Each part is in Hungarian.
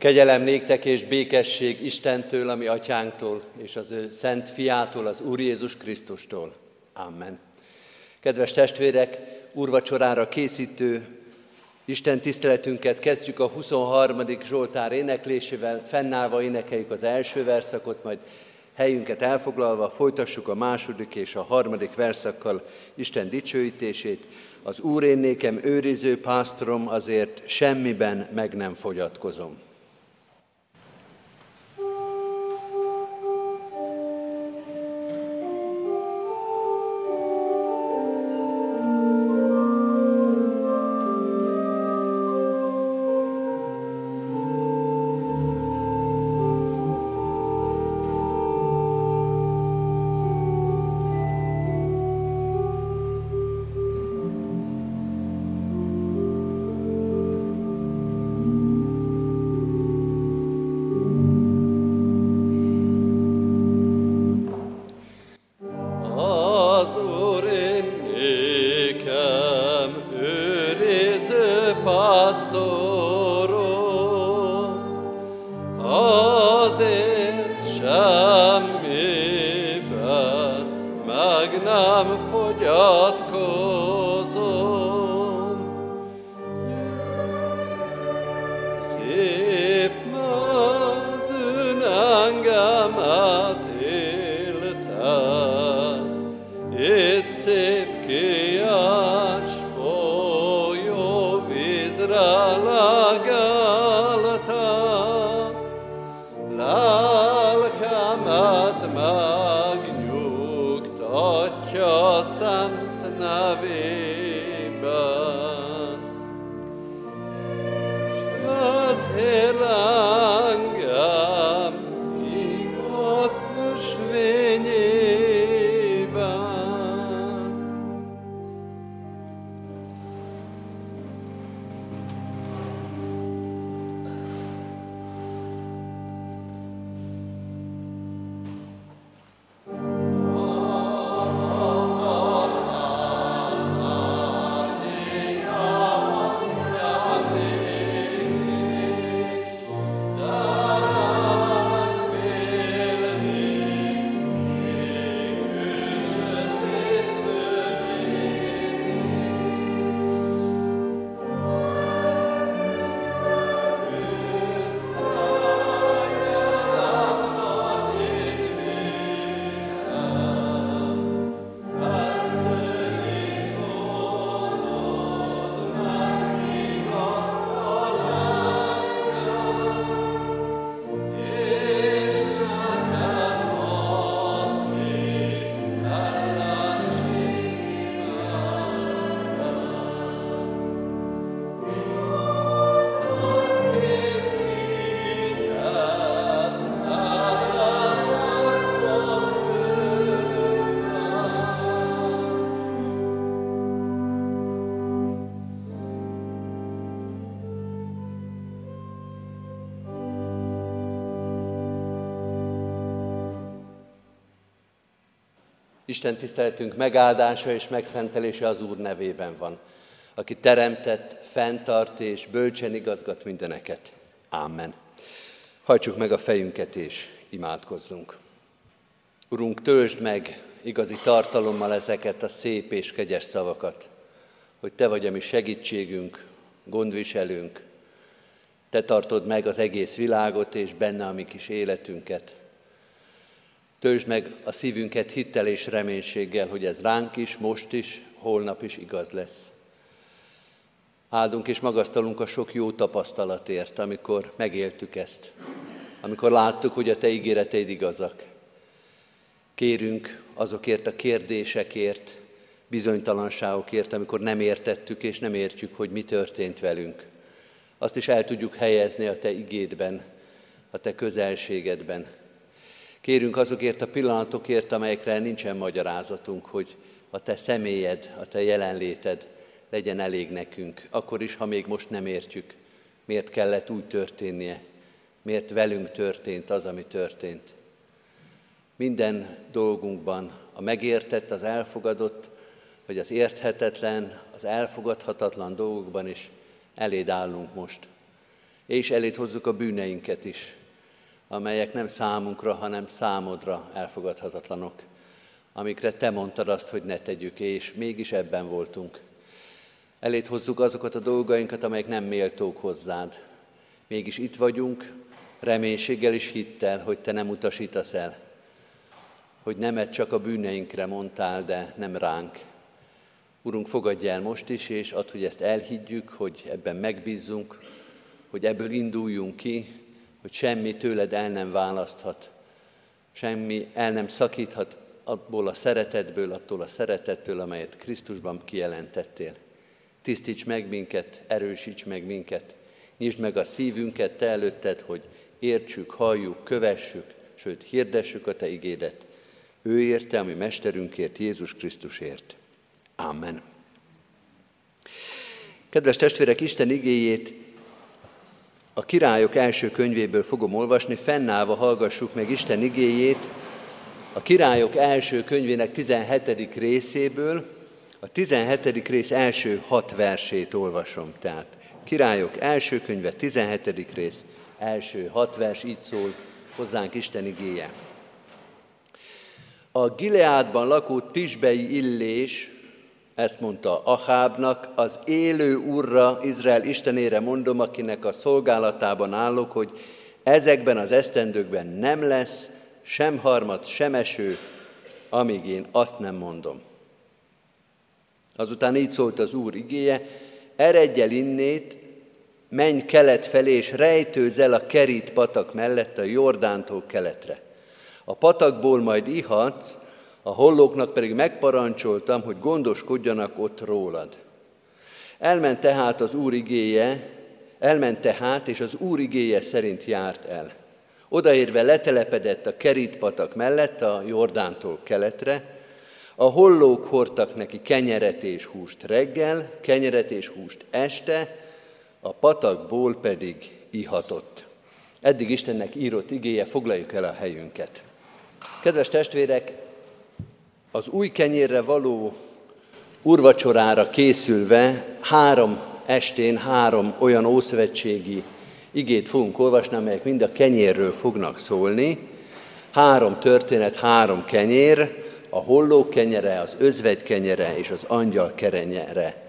Kegyelem néktek és békesség Istentől, ami atyánktól, és az ő szent fiától, az Úr Jézus Krisztustól. Amen. Kedves testvérek, úrvacsorára készítő Isten tiszteletünket kezdjük a 23. Zsoltár éneklésével, fennállva énekeljük az első verszakot, majd helyünket elfoglalva folytassuk a második és a harmadik verszakkal Isten dicsőítését. Az Úr én nékem őriző pásztorom, azért semmiben meg nem fogyatkozom. semmibe meg nem fogyat Isten tiszteletünk megáldása és megszentelése az Úr nevében van, aki teremtett, fenntart és bölcsen igazgat mindeneket. Amen. Hajtsuk meg a fejünket és imádkozzunk. Urunk, töltsd meg igazi tartalommal ezeket a szép és kegyes szavakat, hogy Te vagy a mi segítségünk, gondviselünk, Te tartod meg az egész világot és benne a mi kis életünket. Töltsd meg a szívünket hittel és reménységgel, hogy ez ránk is, most is, holnap is igaz lesz. Áldunk és magasztalunk a sok jó tapasztalatért, amikor megéltük ezt, amikor láttuk, hogy a Te ígéreteid igazak. Kérünk azokért a kérdésekért, bizonytalanságokért, amikor nem értettük és nem értjük, hogy mi történt velünk. Azt is el tudjuk helyezni a Te igédben, a Te közelségedben, Kérünk azokért a pillanatokért, amelyekre nincsen magyarázatunk, hogy a Te személyed, a Te jelenléted legyen elég nekünk, akkor is, ha még most nem értjük, miért kellett úgy történnie, miért velünk történt az, ami történt. Minden dolgunkban a megértett, az elfogadott, vagy az érthetetlen, az elfogadhatatlan dolgokban is eléd állunk most. és elét hozzuk a bűneinket is, amelyek nem számunkra, hanem számodra elfogadhatatlanok, amikre te mondtad azt, hogy ne tegyük, és mégis ebben voltunk. Elét hozzuk azokat a dolgainkat, amelyek nem méltók hozzád. Mégis itt vagyunk, reménységgel és hittel, hogy te nem utasítasz el, hogy nemet csak a bűneinkre mondtál, de nem ránk. Urunk, fogadj el most is, és add, hogy ezt elhiggyük, hogy ebben megbízzunk, hogy ebből induljunk ki, hogy semmi tőled el nem választhat, semmi el nem szakíthat abból a szeretetből, attól a szeretettől, amelyet Krisztusban kijelentettél. Tisztíts meg minket, erősíts meg minket, nyisd meg a szívünket te előtted, hogy értsük, halljuk, kövessük, sőt hirdessük a te igédet. Ő érte, ami mesterünkért, Jézus Krisztusért. Amen. Kedves testvérek, Isten igéjét a királyok első könyvéből fogom olvasni, fennállva hallgassuk meg Isten igéjét, a királyok első könyvének 17. részéből, a 17. rész első hat versét olvasom. Tehát királyok első könyve, 17. rész, első hat vers, így szól hozzánk Isten igéje. A Gileádban lakó Tisbei Illés ezt mondta Ahábnak, az élő Urra, Izrael Istenére mondom, akinek a szolgálatában állok, hogy ezekben az esztendőkben nem lesz sem harmad, sem eső, amíg én azt nem mondom. Azután így szólt az Úr igéje, eredj el innét, menj kelet felé, és rejtőzel a kerít patak mellett a Jordántól keletre. A patakból majd ihatsz, a hollóknak pedig megparancsoltam, hogy gondoskodjanak ott rólad. Elment tehát az Úr igéje, elment tehát, és az Úr igéje szerint járt el. Odaérve letelepedett a kerítpatak mellett, a Jordántól keletre, a hollók hordtak neki kenyeret és húst reggel, kenyeret és húst este, a patakból pedig ihatott. Eddig Istennek írott igéje, foglaljuk el a helyünket. Kedves testvérek, az új kenyérre való urvacsorára készülve három estén három olyan ószövetségi igét fogunk olvasni, amelyek mind a kenyérről fognak szólni. Három történet, három kenyér, a holló kenyere, az özvegy kenyere és az angyal kerenyere.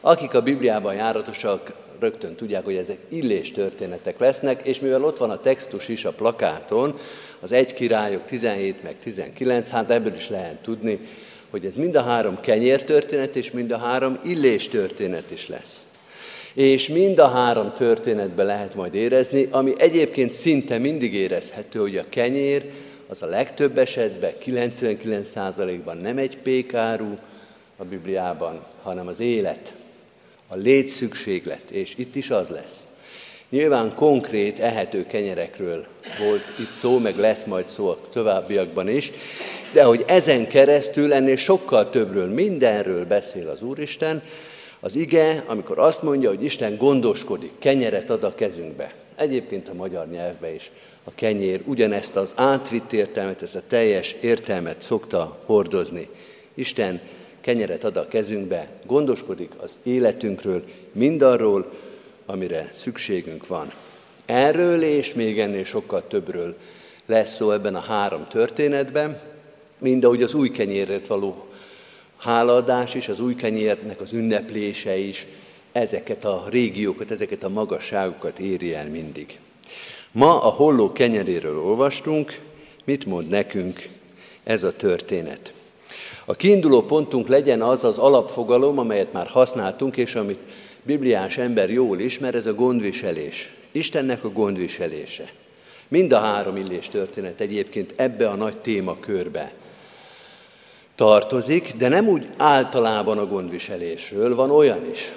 Akik a Bibliában járatosak, rögtön tudják, hogy ezek illés történetek lesznek, és mivel ott van a textus is a plakáton, az egy királyok 17 meg 19, hát ebből is lehet tudni, hogy ez mind a három kenyér történet, és mind a három illés történet is lesz. És mind a három történetben lehet majd érezni, ami egyébként szinte mindig érezhető, hogy a kenyér az a legtöbb esetben, 99%-ban nem egy pékáru a Bibliában, hanem az élet, a létszükséglet, és itt is az lesz. Nyilván konkrét ehető kenyerekről volt itt szó, meg lesz majd szó a továbbiakban is, de hogy ezen keresztül ennél sokkal többről, mindenről beszél az Úristen, az ige, amikor azt mondja, hogy Isten gondoskodik, kenyeret ad a kezünkbe. Egyébként a magyar nyelvbe is a kenyér ugyanezt az átvitt értelmet, ezt a teljes értelmet szokta hordozni. Isten kenyeret ad a kezünkbe, gondoskodik az életünkről, mindarról, amire szükségünk van. Erről és még ennél sokkal többről lesz szó ebben a három történetben, mind ahogy az új kenyérért való hálaadás is, az új kenyérnek az ünneplése is ezeket a régiókat, ezeket a magasságokat éri el mindig. Ma a holló kenyeréről olvastunk, mit mond nekünk ez a történet. A kiinduló pontunk legyen az az alapfogalom, amelyet már használtunk, és amit bibliás ember jól ismer, ez a gondviselés. Istennek a gondviselése. Mind a három illés történet egyébként ebbe a nagy témakörbe tartozik, de nem úgy általában a gondviselésről, van olyan is,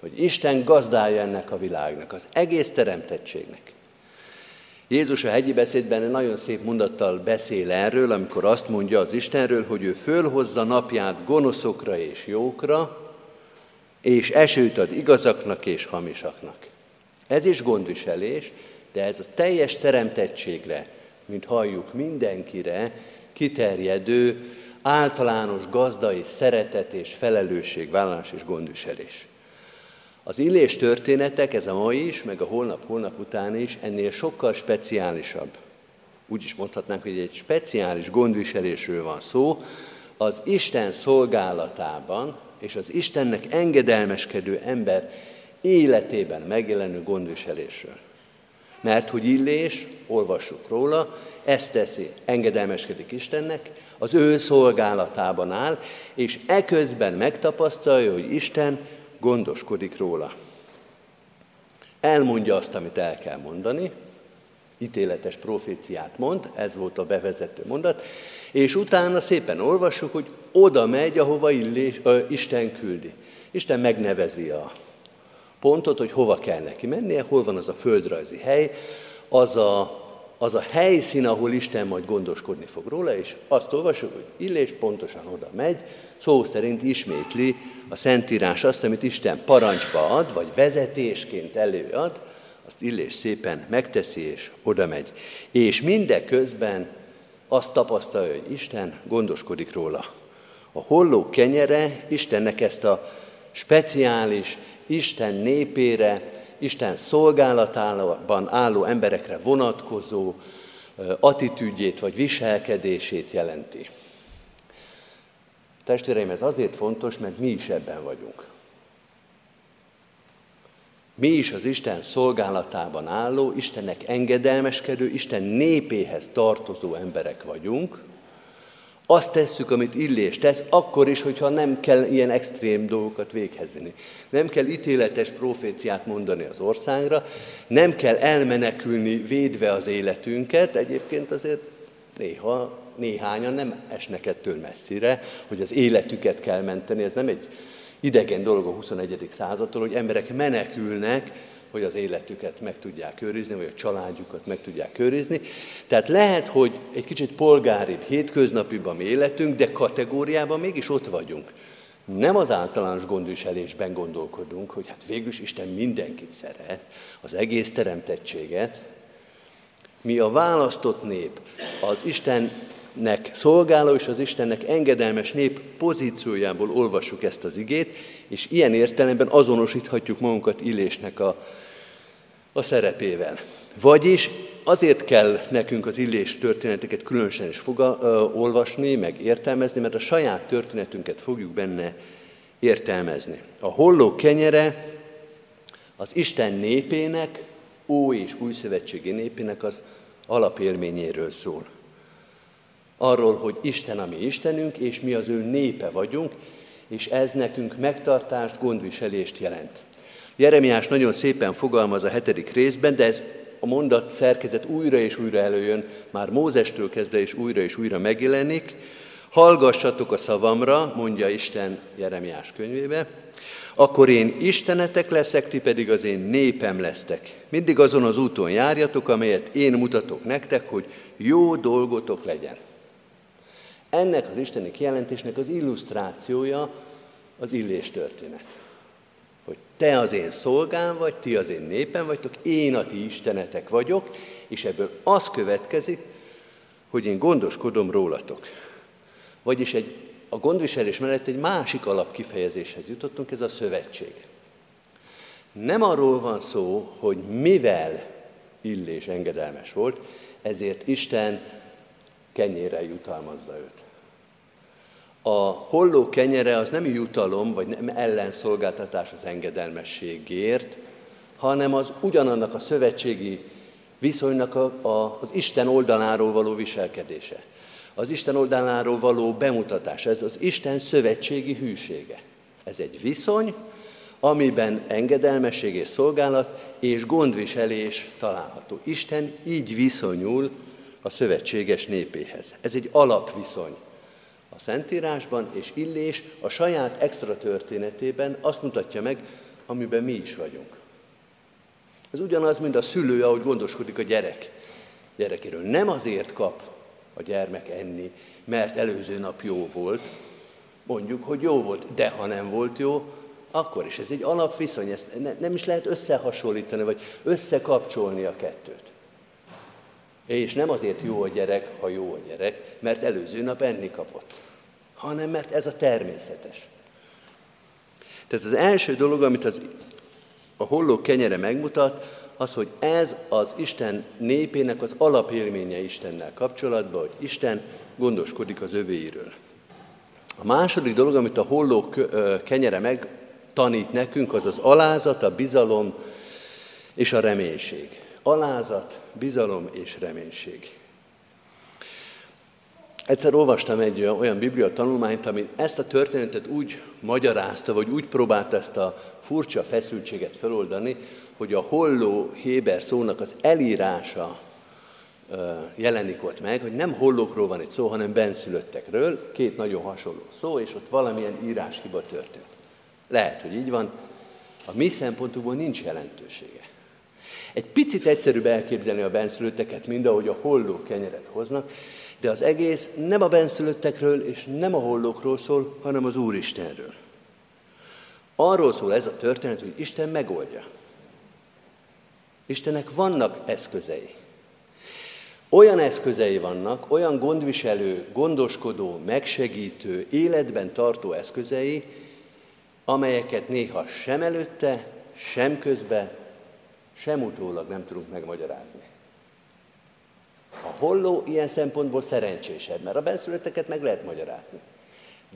hogy Isten gazdája ennek a világnak, az egész teremtettségnek. Jézus a hegyi beszédben nagyon szép mondattal beszél erről, amikor azt mondja az Istenről, hogy ő fölhozza napját gonoszokra és jókra, és esőt ad igazaknak és hamisaknak. Ez is gondviselés, de ez a teljes teremtettségre, mint halljuk, mindenkire kiterjedő, általános gazdai szeretet és felelősségvállalás és gondviselés. Az illés történetek, ez a mai is, meg a holnap-holnap után is, ennél sokkal speciálisabb. Úgy is mondhatnánk, hogy egy speciális gondviselésről van szó, az Isten szolgálatában és az Istennek engedelmeskedő ember életében megjelenő gondviselésről. Mert hogy Illés, olvassuk róla, ezt teszi, engedelmeskedik Istennek, az ő szolgálatában áll, és eközben megtapasztalja, hogy Isten gondoskodik róla. Elmondja azt, amit el kell mondani, ítéletes proféciát mond, ez volt a bevezető mondat, és utána szépen olvassuk, hogy oda megy, ahova Illés, ö, Isten küldi. Isten megnevezi a pontot, hogy hova kell neki mennie, hol van az a földrajzi hely, az a, az a helyszín, ahol Isten majd gondoskodni fog róla, és azt olvasjuk, hogy Illés pontosan oda megy, szó szerint ismétli a Szentírás azt, amit Isten parancsba ad, vagy vezetésként előad, azt Illés szépen megteszi, és oda megy. És mindeközben azt tapasztalja, hogy Isten gondoskodik róla. A holló kenyere Istennek ezt a speciális, Isten népére, Isten szolgálatában álló emberekre vonatkozó attitűdjét vagy viselkedését jelenti. Testvéreim, ez azért fontos, mert mi is ebben vagyunk. Mi is az Isten szolgálatában álló, Istennek engedelmeskedő, Isten népéhez tartozó emberek vagyunk, azt tesszük, amit Illés tesz, akkor is, hogyha nem kell ilyen extrém dolgokat véghez vinni. Nem kell ítéletes proféciát mondani az országra, nem kell elmenekülni védve az életünket, egyébként azért néha néhányan nem esnek ettől messzire, hogy az életüket kell menteni, ez nem egy idegen dolog a 21. századtól, hogy emberek menekülnek, hogy az életüket meg tudják őrizni, vagy a családjukat meg tudják őrizni. Tehát lehet, hogy egy kicsit polgáribb, hétköznapibb mi életünk, de kategóriában mégis ott vagyunk. Nem az általános gondviselésben gondolkodunk, hogy hát végülis Isten mindenkit szeret, az egész teremtettséget. Mi a választott nép, az Istennek szolgáló és az Istennek engedelmes nép pozíciójából olvassuk ezt az igét, és ilyen értelemben azonosíthatjuk magunkat Illésnek a a szerepével. Vagyis azért kell nekünk az illés történeteket különösen is foga, ö, olvasni, meg értelmezni, mert a saját történetünket fogjuk benne értelmezni. A holló kenyere az Isten népének, ó és új szövetségi népének az alapélményéről szól. Arról, hogy Isten a mi Istenünk, és mi az ő népe vagyunk, és ez nekünk megtartást, gondviselést jelent. Jeremiás nagyon szépen fogalmaz a hetedik részben, de ez a mondat szerkezet újra és újra előjön, már Mózestől kezdve és újra és újra megjelenik. Hallgassatok a szavamra, mondja Isten Jeremiás könyvébe, akkor én istenetek leszek, ti pedig az én népem lesztek. Mindig azon az úton járjatok, amelyet én mutatok nektek, hogy jó dolgotok legyen. Ennek az isteni kijelentésnek az illusztrációja az illés történet hogy te az én szolgám vagy, ti az én népem vagytok, én a ti istenetek vagyok, és ebből az következik, hogy én gondoskodom rólatok. Vagyis egy, a gondviselés mellett egy másik alapkifejezéshez jutottunk, ez a szövetség. Nem arról van szó, hogy mivel Illés engedelmes volt, ezért Isten kenyére jutalmazza őt. A holló kenyere az nem jutalom, vagy nem ellenszolgáltatás az engedelmességért, hanem az ugyanannak a szövetségi viszonynak a, a, az Isten oldaláról való viselkedése. Az Isten oldaláról való bemutatás, ez az Isten szövetségi hűsége. Ez egy viszony, amiben engedelmesség és szolgálat és gondviselés található. Isten így viszonyul a szövetséges népéhez. Ez egy alapviszony a Szentírásban, és Illés a saját extra történetében azt mutatja meg, amiben mi is vagyunk. Ez ugyanaz, mint a szülő, ahogy gondoskodik a gyerek gyerekéről. Nem azért kap a gyermek enni, mert előző nap jó volt, mondjuk, hogy jó volt, de ha nem volt jó, akkor is. Ez egy alapviszony, ezt ne, nem is lehet összehasonlítani, vagy összekapcsolni a kettőt. És nem azért jó a gyerek, ha jó a gyerek, mert előző nap enni kapott hanem mert ez a természetes. Tehát az első dolog, amit az a holló kenyere megmutat, az, hogy ez az Isten népének az alapélménye Istennel kapcsolatban, hogy Isten gondoskodik az övéiről. A második dolog, amit a holló kenyere megtanít nekünk, az az alázat, a bizalom és a reménység. Alázat, bizalom és reménység. Egyszer olvastam egy olyan biblia tanulmányt, ami ezt a történetet úgy magyarázta, vagy úgy próbálta ezt a furcsa feszültséget feloldani, hogy a holló héber szónak az elírása jelenik ott meg, hogy nem hollókról van itt szó, hanem benszülöttekről, két nagyon hasonló szó, és ott valamilyen íráshiba történt. Lehet, hogy így van, a mi szempontunkból nincs jelentősége. Egy picit egyszerűbb elképzelni a benszülötteket, mint ahogy a holló kenyeret hoznak, de az egész nem a benszülöttekről és nem a hollókról szól, hanem az Úristenről. Arról szól ez a történet, hogy Isten megoldja. Istennek vannak eszközei. Olyan eszközei vannak, olyan gondviselő, gondoskodó, megsegítő, életben tartó eszközei, amelyeket néha sem előtte, sem közben, sem utólag nem tudunk megmagyarázni. A holló ilyen szempontból szerencsésebb, mert a benszülötteket meg lehet magyarázni.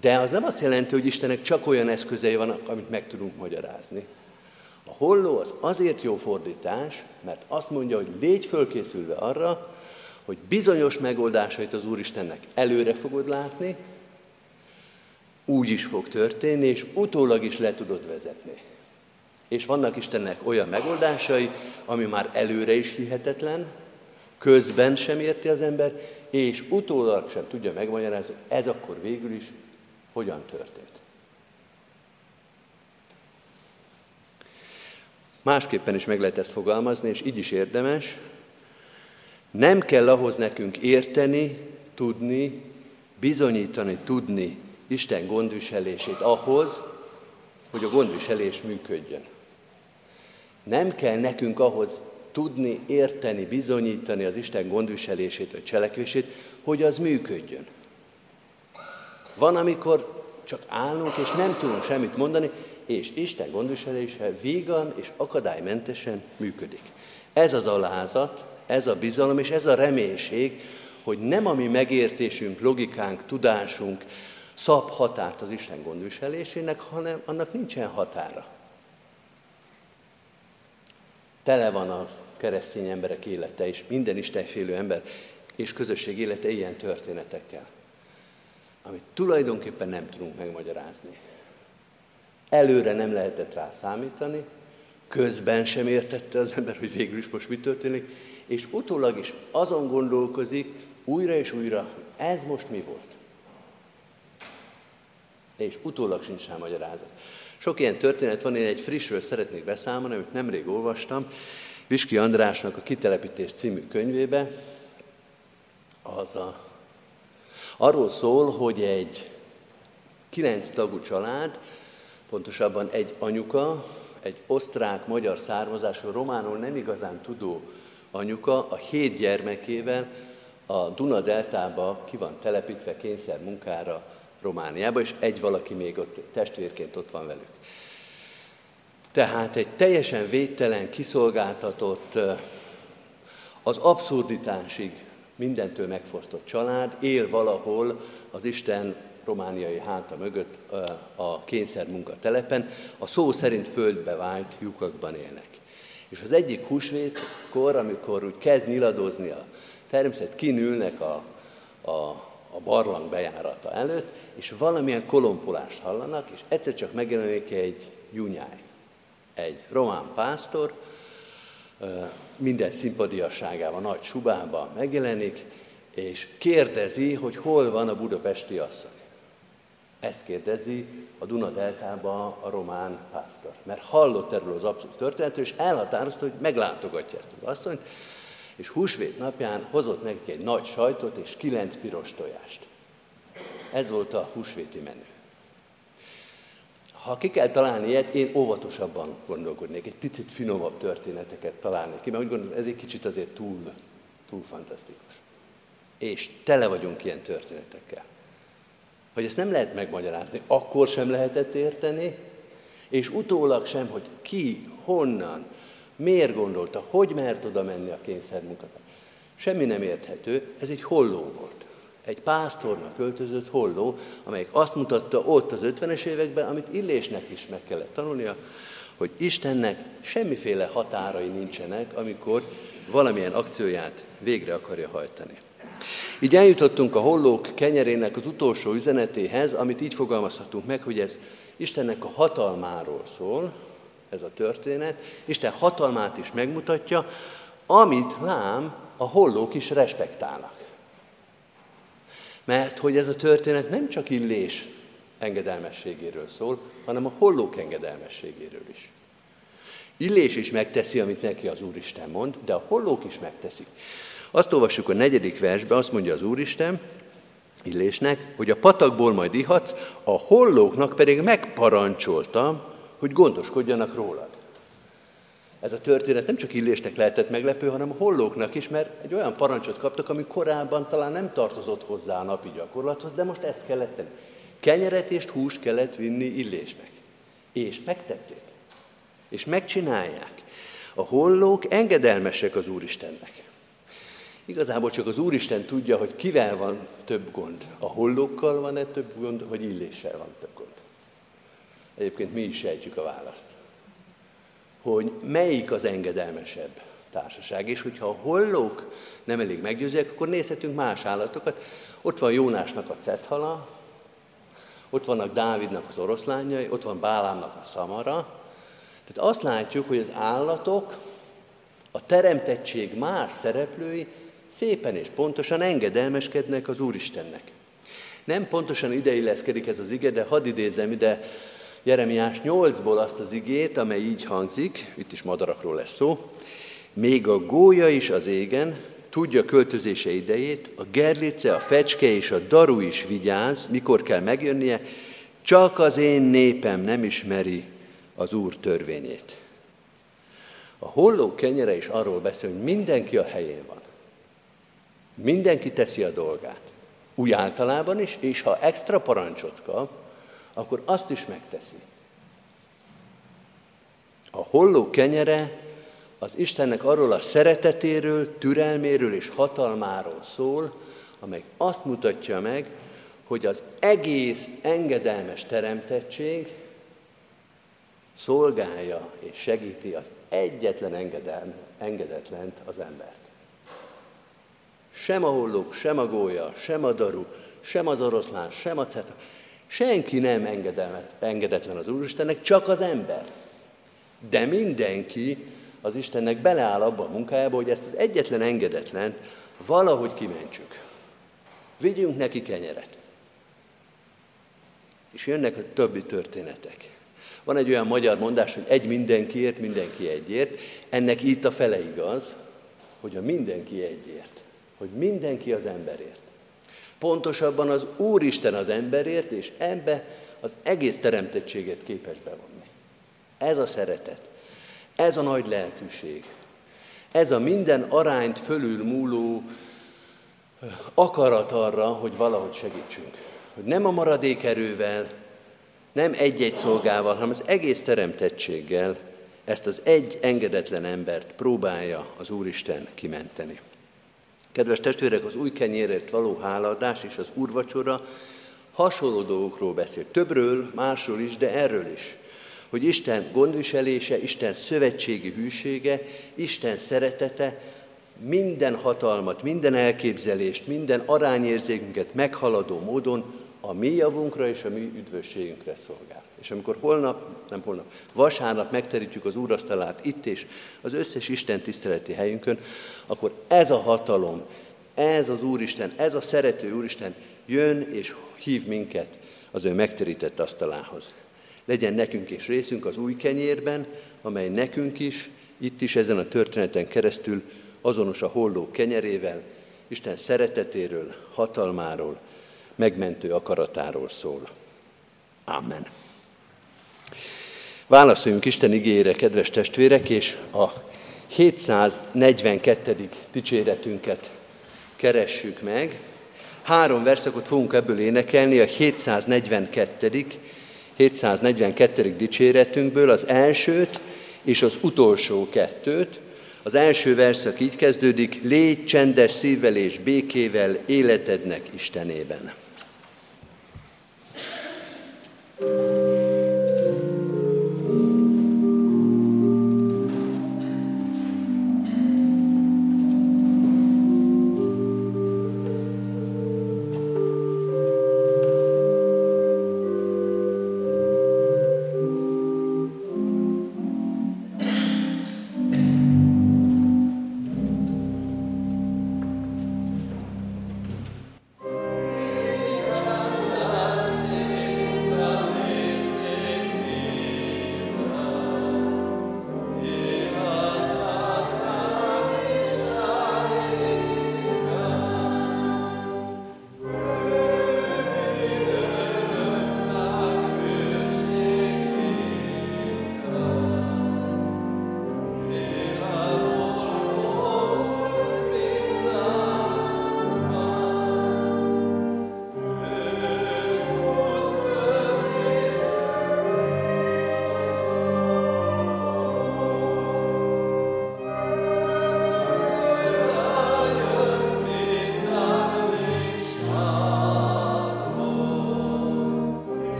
De az nem azt jelenti, hogy Istennek csak olyan eszközei vannak, amit meg tudunk magyarázni. A holló az azért jó fordítás, mert azt mondja, hogy légy fölkészülve arra, hogy bizonyos megoldásait az Úristennek előre fogod látni, úgy is fog történni, és utólag is le tudod vezetni. És vannak Istennek olyan megoldásai, ami már előre is hihetetlen, közben sem érti az ember, és utólag sem tudja megmagyarázni, ez akkor végül is hogyan történt. Másképpen is meg lehet ezt fogalmazni, és így is érdemes. Nem kell ahhoz nekünk érteni, tudni, bizonyítani, tudni Isten gondviselését ahhoz, hogy a gondviselés működjön. Nem kell nekünk ahhoz tudni, érteni, bizonyítani az Isten gondviselését vagy cselekvését, hogy az működjön. Van, amikor csak állunk, és nem tudunk semmit mondani, és Isten gondviselése vígan és akadálymentesen működik. Ez az alázat, ez a bizalom és ez a reménység, hogy nem a mi megértésünk, logikánk, tudásunk szab határt az Isten gondviselésének, hanem annak nincsen határa. Tele van a keresztény emberek élete, és minden istenfélő ember és közösség élete ilyen történetekkel, amit tulajdonképpen nem tudunk megmagyarázni. Előre nem lehetett rá számítani, közben sem értette az ember, hogy végül is most mi történik, és utólag is azon gondolkozik újra és újra, hogy ez most mi volt. És utólag sincs rá magyarázat. Sok ilyen történet van, én egy frissről szeretnék beszámolni, amit nemrég olvastam, Viski Andrásnak a Kitelepítés című könyvébe, az a, arról szól, hogy egy kilenc tagú család, pontosabban egy anyuka, egy osztrák-magyar származású, románul nem igazán tudó anyuka a hét gyermekével a Duna deltába ki van telepítve kényszer munkára Romániába, és egy valaki még ott testvérként ott van velük. Tehát egy teljesen védtelen, kiszolgáltatott, az abszurditásig mindentől megfosztott család él valahol az Isten romániai háta mögött a kényszer munkatelepen, a szó szerint földbe vált lyukakban élnek. És az egyik húsvétkor, amikor úgy kezd nyiladozni a természet, kinülnek a, a, a barlang bejárata előtt, és valamilyen kolompolást hallanak, és egyszer csak megjelenik egy junyáj egy román pásztor, minden szimpadiasságával, nagy subában megjelenik, és kérdezi, hogy hol van a budapesti asszony. Ezt kérdezi a Duna deltába a román pásztor. Mert hallott erről az abszolút történetről, és elhatározta, hogy meglátogatja ezt az asszonyt, és húsvét napján hozott neki egy nagy sajtot és kilenc piros tojást. Ez volt a húsvéti menü. Ha ki kell találni ilyet, én óvatosabban gondolkodnék, egy picit finomabb történeteket találnék ki, mert úgy gondolom, ez egy kicsit azért túl, túl fantasztikus. És tele vagyunk ilyen történetekkel. Hogy ezt nem lehet megmagyarázni, akkor sem lehetett érteni, És utólag sem, hogy ki, honnan, miért gondolta, hogy mert oda menni a kényszermunkata. Semmi nem érthető, ez egy holló volt. Egy pásztornak költözött holló, amelyik azt mutatta ott az 50-es években, amit Illésnek is meg kellett tanulnia, hogy Istennek semmiféle határai nincsenek, amikor valamilyen akcióját végre akarja hajtani. Így eljutottunk a hollók kenyerének az utolsó üzenetéhez, amit így fogalmazhatunk meg, hogy ez Istennek a hatalmáról szól, ez a történet. Isten hatalmát is megmutatja, amit lám a hollók is respektálnak. Mert hogy ez a történet nem csak Illés engedelmességéről szól, hanem a hollók engedelmességéről is. Illés is megteszi, amit neki az Úristen mond, de a hollók is megteszik. Azt olvassuk a negyedik versbe, azt mondja az Úristen, Illésnek, hogy a patakból majd ihatsz, a hollóknak pedig megparancsoltam, hogy gondoskodjanak rólad. Ez a történet nem csak Illésnek lehetett meglepő, hanem a hollóknak is, mert egy olyan parancsot kaptak, ami korábban talán nem tartozott hozzá a napi gyakorlathoz, de most ezt kellett tenni. Kenyeret és húst kellett vinni Illésnek. És megtették. És megcsinálják. A hollók engedelmesek az Úristennek. Igazából csak az Úristen tudja, hogy kivel van több gond. A hollókkal van-e több gond, vagy illéssel van több gond. Egyébként mi is sejtjük a választ. Hogy melyik az engedelmesebb társaság. És hogyha a hollók nem elég meggyőzőek, akkor nézhetünk más állatokat. Ott van Jónásnak a cethala, ott vannak Dávidnak az oroszlányai, ott van Bálámnak a szamara. Tehát azt látjuk, hogy az állatok, a teremtettség más szereplői szépen és pontosan engedelmeskednek az Úristennek. Nem pontosan ide illeszkedik ez az ige, de hadd idézem ide Jeremiás 8-ból azt az igét, amely így hangzik, itt is madarakról lesz szó, még a gólya is az égen, tudja költözése idejét, a gerlice, a fecske és a daru is vigyáz, mikor kell megjönnie, csak az én népem nem ismeri az Úr törvényét. A holló kenyere is arról beszél, hogy mindenki a helyén van. Mindenki teszi a dolgát. Úgy általában is, és ha extra parancsot kap, akkor azt is megteszi. A holló kenyere az Istennek arról a szeretetéről, türelméről és hatalmáról szól, amely azt mutatja meg, hogy az egész engedelmes teremtettség szolgálja és segíti az egyetlen engedel, engedetlent az embert. Sem a hollók, sem a gólya, sem a daru, sem az oroszlán, sem a ceta. Senki nem engedelmet, engedetlen az Úristennek, csak az ember. De mindenki az Istennek beleáll abba a munkájába, hogy ezt az egyetlen engedetlen valahogy kimentsük. Vigyünk neki kenyeret. És jönnek a többi történetek. Van egy olyan magyar mondás, hogy egy mindenkiért, mindenki egyért. Ennek itt a fele igaz, hogy a mindenki egyért hogy mindenki az emberért. Pontosabban az Úristen az emberért, és ebbe az egész teremtettséget képes bevonni. Ez a szeretet, ez a nagy lelkűség, ez a minden arányt fölül múló akarat arra, hogy valahogy segítsünk. Hogy nem a maradék erővel, nem egy-egy szolgával, hanem az egész teremtettséggel ezt az egy engedetlen embert próbálja az Úristen kimenteni. Kedves testvérek, az új kenyérért való háladás és az úrvacsora hasonló dolgokról beszél. Többről, másról is, de erről is. Hogy Isten gondviselése, Isten szövetségi hűsége, Isten szeretete minden hatalmat, minden elképzelést, minden arányérzékünket meghaladó módon a mi javunkra és a mi üdvösségünkre szolgál. És amikor holnap, nem holnap, vasárnap megterítjük az úrasztalát itt és az összes Isten tiszteleti helyünkön, akkor ez a hatalom, ez az Úristen, ez a szerető Úristen jön és hív minket az ő megterített asztalához. Legyen nekünk is részünk az új kenyérben, amely nekünk is, itt is ezen a történeten keresztül azonos a holló kenyerével, Isten szeretetéről, hatalmáról, megmentő akaratáról szól. Amen. Válaszoljunk Isten igére, kedves testvérek, és a 742. dicséretünket keressük meg. Három verszakot fogunk ebből énekelni, a 742. 742. dicséretünkből az elsőt és az utolsó kettőt. Az első verszak így kezdődik, légy csendes szívvel és békével életednek Istenében. thank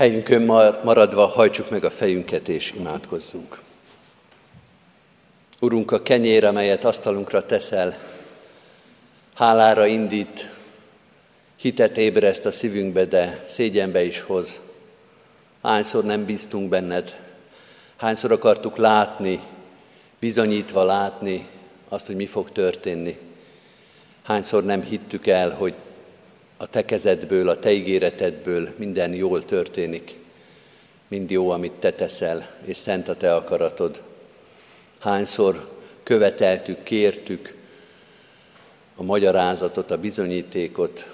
Helyünkön maradva hajtsuk meg a fejünket és imádkozzunk. Urunk, a kenyér, amelyet asztalunkra teszel, hálára indít, hitet ébreszt a szívünkbe, de szégyenbe is hoz. Hányszor nem bíztunk benned, hányszor akartuk látni, bizonyítva látni azt, hogy mi fog történni. Hányszor nem hittük el, hogy a te kezedből, a te ígéretedből minden jól történik. Mind jó, amit te teszel, és szent a te akaratod. Hányszor követeltük, kértük a magyarázatot, a bizonyítékot.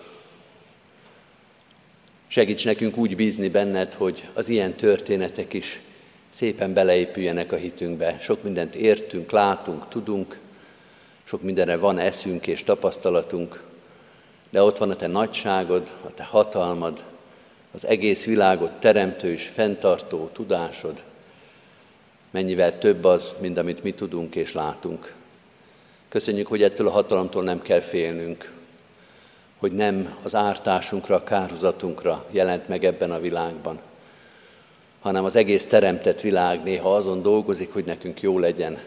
Segíts nekünk úgy bízni benned, hogy az ilyen történetek is szépen beleépüljenek a hitünkbe. Sok mindent értünk, látunk, tudunk, sok mindenre van eszünk és tapasztalatunk, de ott van a te nagyságod, a te hatalmad, az egész világot teremtő és fenntartó tudásod, mennyivel több az, mint amit mi tudunk és látunk. Köszönjük, hogy ettől a hatalomtól nem kell félnünk, hogy nem az ártásunkra, a kárhozatunkra jelent meg ebben a világban, hanem az egész teremtett világ néha azon dolgozik, hogy nekünk jó legyen,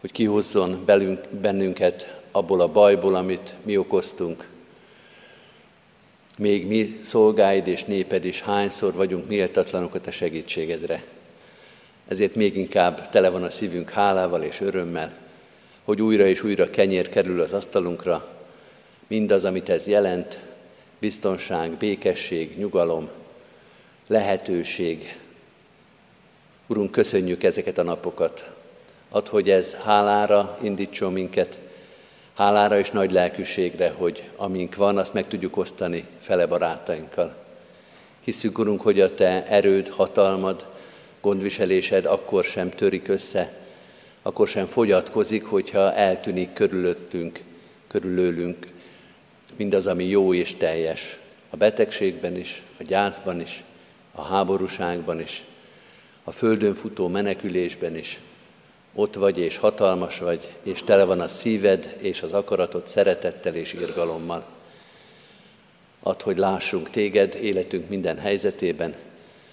hogy kihozzon belünk, bennünket abból a bajból, amit mi okoztunk. Még mi szolgáid és néped is hányszor vagyunk méltatlanok a te segítségedre. Ezért még inkább tele van a szívünk hálával és örömmel, hogy újra és újra kenyér kerül az asztalunkra, mindaz, amit ez jelent, biztonság, békesség, nyugalom, lehetőség. Urunk, köszönjük ezeket a napokat. Add, hogy ez hálára indítson minket, hálára és nagy lelkűségre, hogy amink van, azt meg tudjuk osztani fele barátainkkal. Hiszük, Urunk, hogy a Te erőd, hatalmad, gondviselésed akkor sem törik össze, akkor sem fogyatkozik, hogyha eltűnik körülöttünk, körülőlünk mindaz, ami jó és teljes. A betegségben is, a gyászban is, a háborúságban is, a földön futó menekülésben is. Ott vagy és hatalmas vagy, és tele van a szíved és az akaratod szeretettel és irgalommal. Add, hogy lássunk téged életünk minden helyzetében,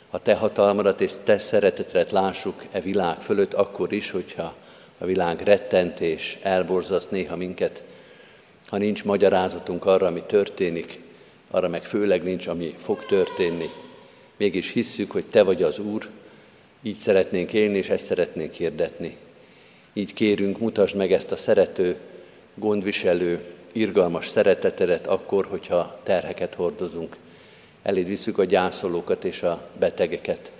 a te hatalmadat és te szeretetet lássuk e világ fölött, akkor is, hogyha a világ rettent és elborzaszt néha minket, ha nincs magyarázatunk arra, ami történik, arra meg főleg nincs, ami fog történni. Mégis hisszük, hogy Te vagy az Úr, így szeretnénk élni, és ezt szeretnénk hirdetni. Így kérünk, mutasd meg ezt a szerető, gondviselő, irgalmas szeretetedet akkor, hogyha terheket hordozunk. Eléd visszük a gyászolókat és a betegeket.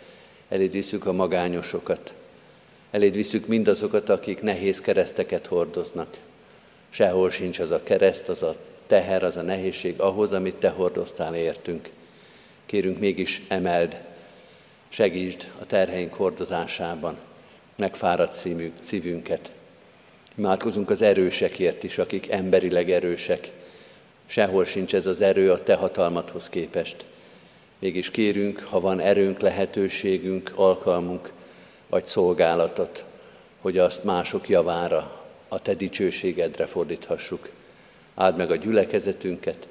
Eléd visszük a magányosokat. Eléd visszük mindazokat, akik nehéz kereszteket hordoznak. Sehol sincs az a kereszt, az a teher, az a nehézség ahhoz, amit Te hordoztál értünk. Kérünk mégis emeld, segítsd a terheink hordozásában, megfáradt szívünket. Imádkozunk az erősekért is, akik emberileg erősek. Sehol sincs ez az erő a Te hatalmadhoz képest. Mégis kérünk, ha van erőnk, lehetőségünk, alkalmunk, vagy szolgálatot, hogy azt mások javára, a Te dicsőségedre fordíthassuk. Áld meg a gyülekezetünket,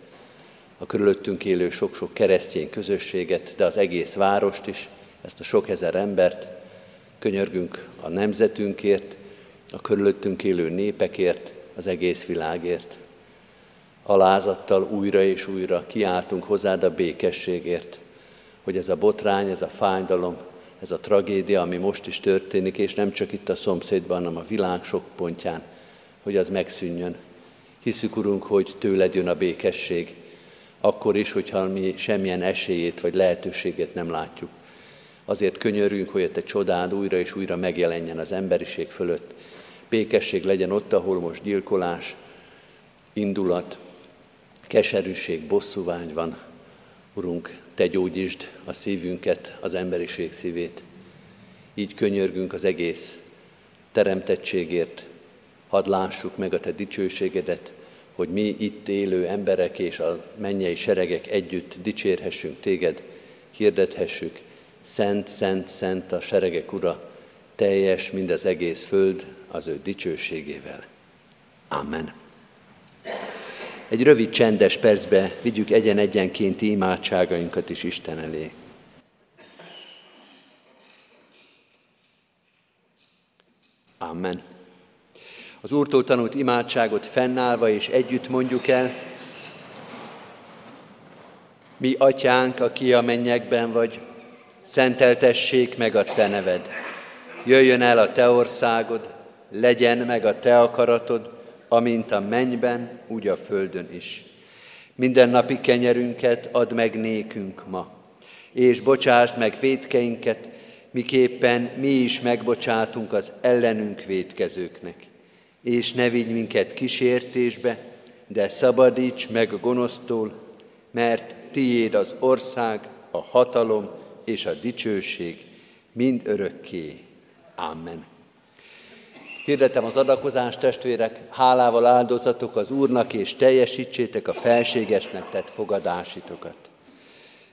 a körülöttünk élő sok-sok keresztény közösséget, de az egész várost is, ezt a sok ezer embert. Könyörgünk a nemzetünkért, a körülöttünk élő népekért, az egész világért. Alázattal újra és újra kiáltunk hozzád a békességért, hogy ez a botrány, ez a fájdalom, ez a tragédia, ami most is történik, és nem csak itt a szomszédban, hanem a világ sok pontján, hogy az megszűnjön. Hiszük, Urunk, hogy tőled jön a békesség, akkor is, hogyha mi semmilyen esélyét vagy lehetőségét nem látjuk. Azért könyörünk, hogy a te csodád újra és újra megjelenjen az emberiség fölött. Békesség legyen ott, ahol most gyilkolás, indulat, keserűség, bosszúvány van. Urunk, te gyógyítsd a szívünket, az emberiség szívét. Így könyörgünk az egész teremtettségért, hadd lássuk meg a Te dicsőségedet, hogy mi itt élő emberek és a mennyei seregek együtt dicsérhessünk Téged, hirdethessük, Szent, Szent, Szent a seregek Ura, teljes mind az egész föld az ő dicsőségével. Amen. Egy rövid csendes percbe vigyük egyen-egyenkénti imádságainkat is Isten elé. Amen. Az Úrtól tanult imádságot fennállva és együtt mondjuk el. Mi, atyánk, aki a mennyekben vagy, szenteltessék meg a te neved. Jöjjön el a te országod, legyen meg a te akaratod, amint a mennyben, úgy a földön is. Minden napi kenyerünket add meg nékünk ma, és bocsásd meg védkeinket, miképpen mi is megbocsátunk az ellenünk védkezőknek. És ne vigy minket kísértésbe, de szabadíts meg a gonosztól, mert tiéd az ország, a hatalom és a dicsőség mind örökké. Amen. Hirdetem az adakozást, testvérek, hálával áldozatok az Úrnak, és teljesítsétek a felségesnek tett fogadásitokat.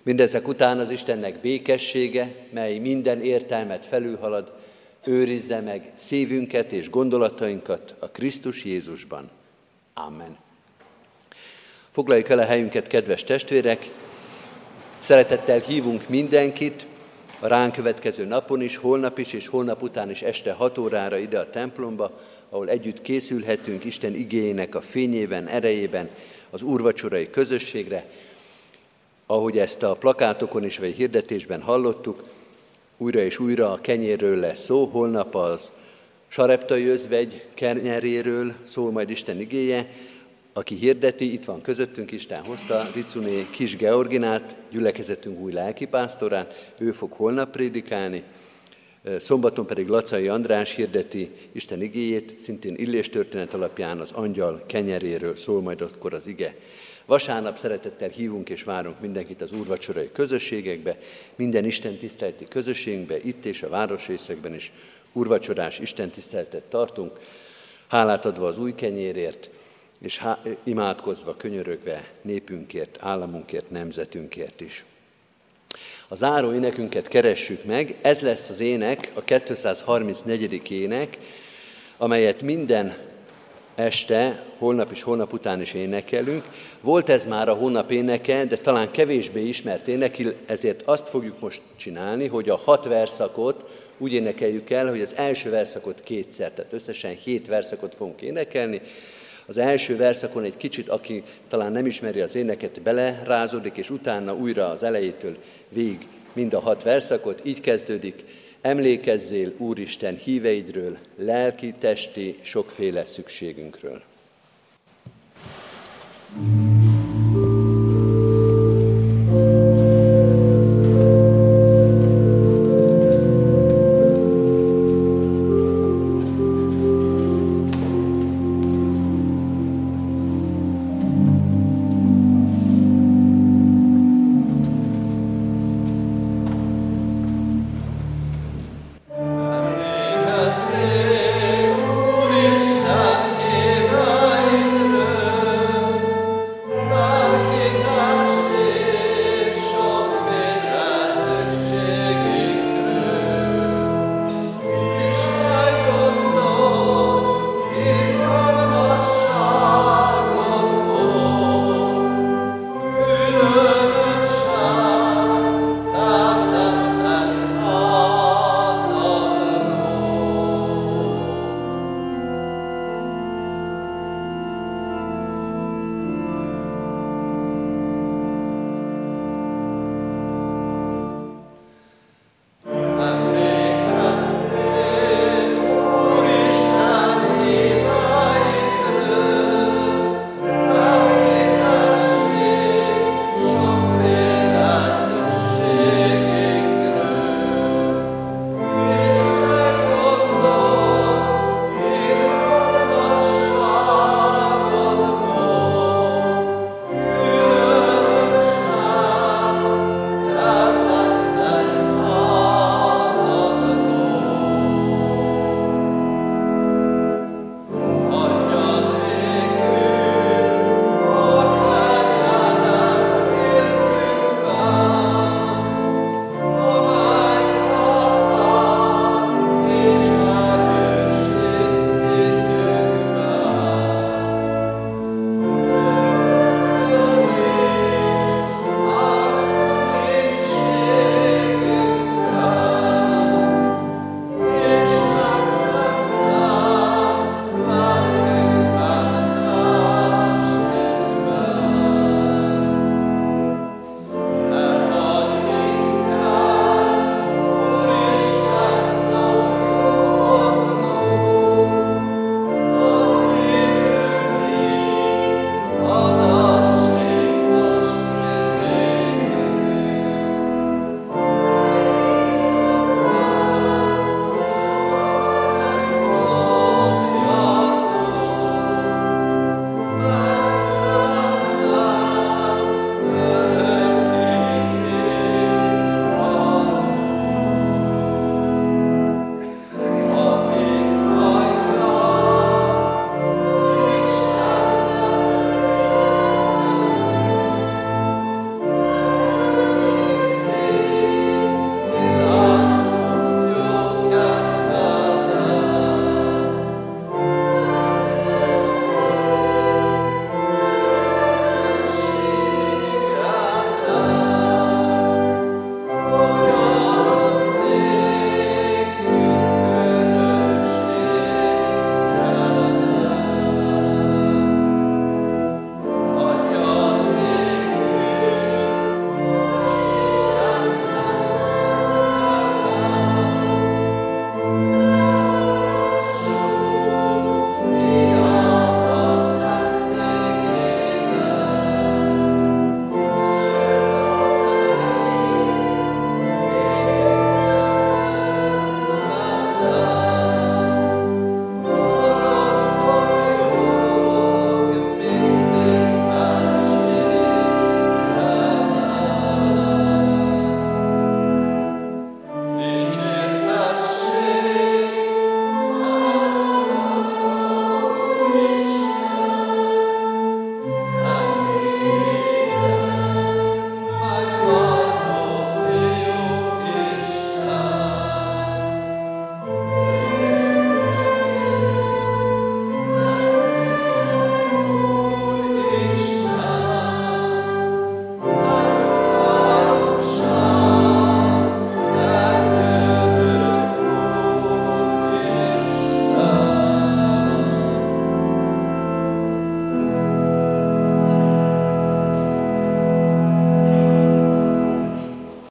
Mindezek után az Istennek békessége, mely minden értelmet felülhalad, őrizze meg szívünket és gondolatainkat a Krisztus Jézusban. Amen. Foglaljuk el a helyünket, kedves testvérek! Szeretettel hívunk mindenkit a ránk következő napon is, holnap is és holnap után is este 6 órára ide a templomba, ahol együtt készülhetünk Isten igényének a fényében, erejében, az úrvacsorai közösségre, ahogy ezt a plakátokon is vagy hirdetésben hallottuk, újra és újra a kenyérről lesz szó, holnap az sareptai özvegy kenyeréről szól majd Isten igéje, aki hirdeti, itt van közöttünk, Isten hozta Ricuné Kis Georginát, gyülekezetünk új lelkipásztorát, ő fog holnap prédikálni, Szombaton pedig Lacai András hirdeti Isten igéjét, szintén Illés történet alapján az angyal kenyeréről szól majd akkor az ige. Vasárnap szeretettel hívunk és várunk mindenkit az úrvacsorai közösségekbe, minden Isten tiszteleti közösségbe, itt és a városrészekben is úrvacsorás Isten tiszteletet tartunk, hálát adva az új kenyérért, és imádkozva, könyörögve népünkért, államunkért, nemzetünkért is. A záró énekünket keressük meg, ez lesz az ének, a 234. ének, amelyet minden este, holnap és holnap után is énekelünk. Volt ez már a hónap éneke, de talán kevésbé ismert ének, ezért azt fogjuk most csinálni, hogy a hat verszakot úgy énekeljük el, hogy az első verszakot kétszer, tehát összesen hét verszakot fogunk énekelni. Az első verszakon egy kicsit, aki talán nem ismeri az éneket, belerázódik, és utána újra az elejétől végig mind a hat verszakot, így kezdődik. Emlékezzél Úristen híveidről, lelki, testi, sokféle szükségünkről. thank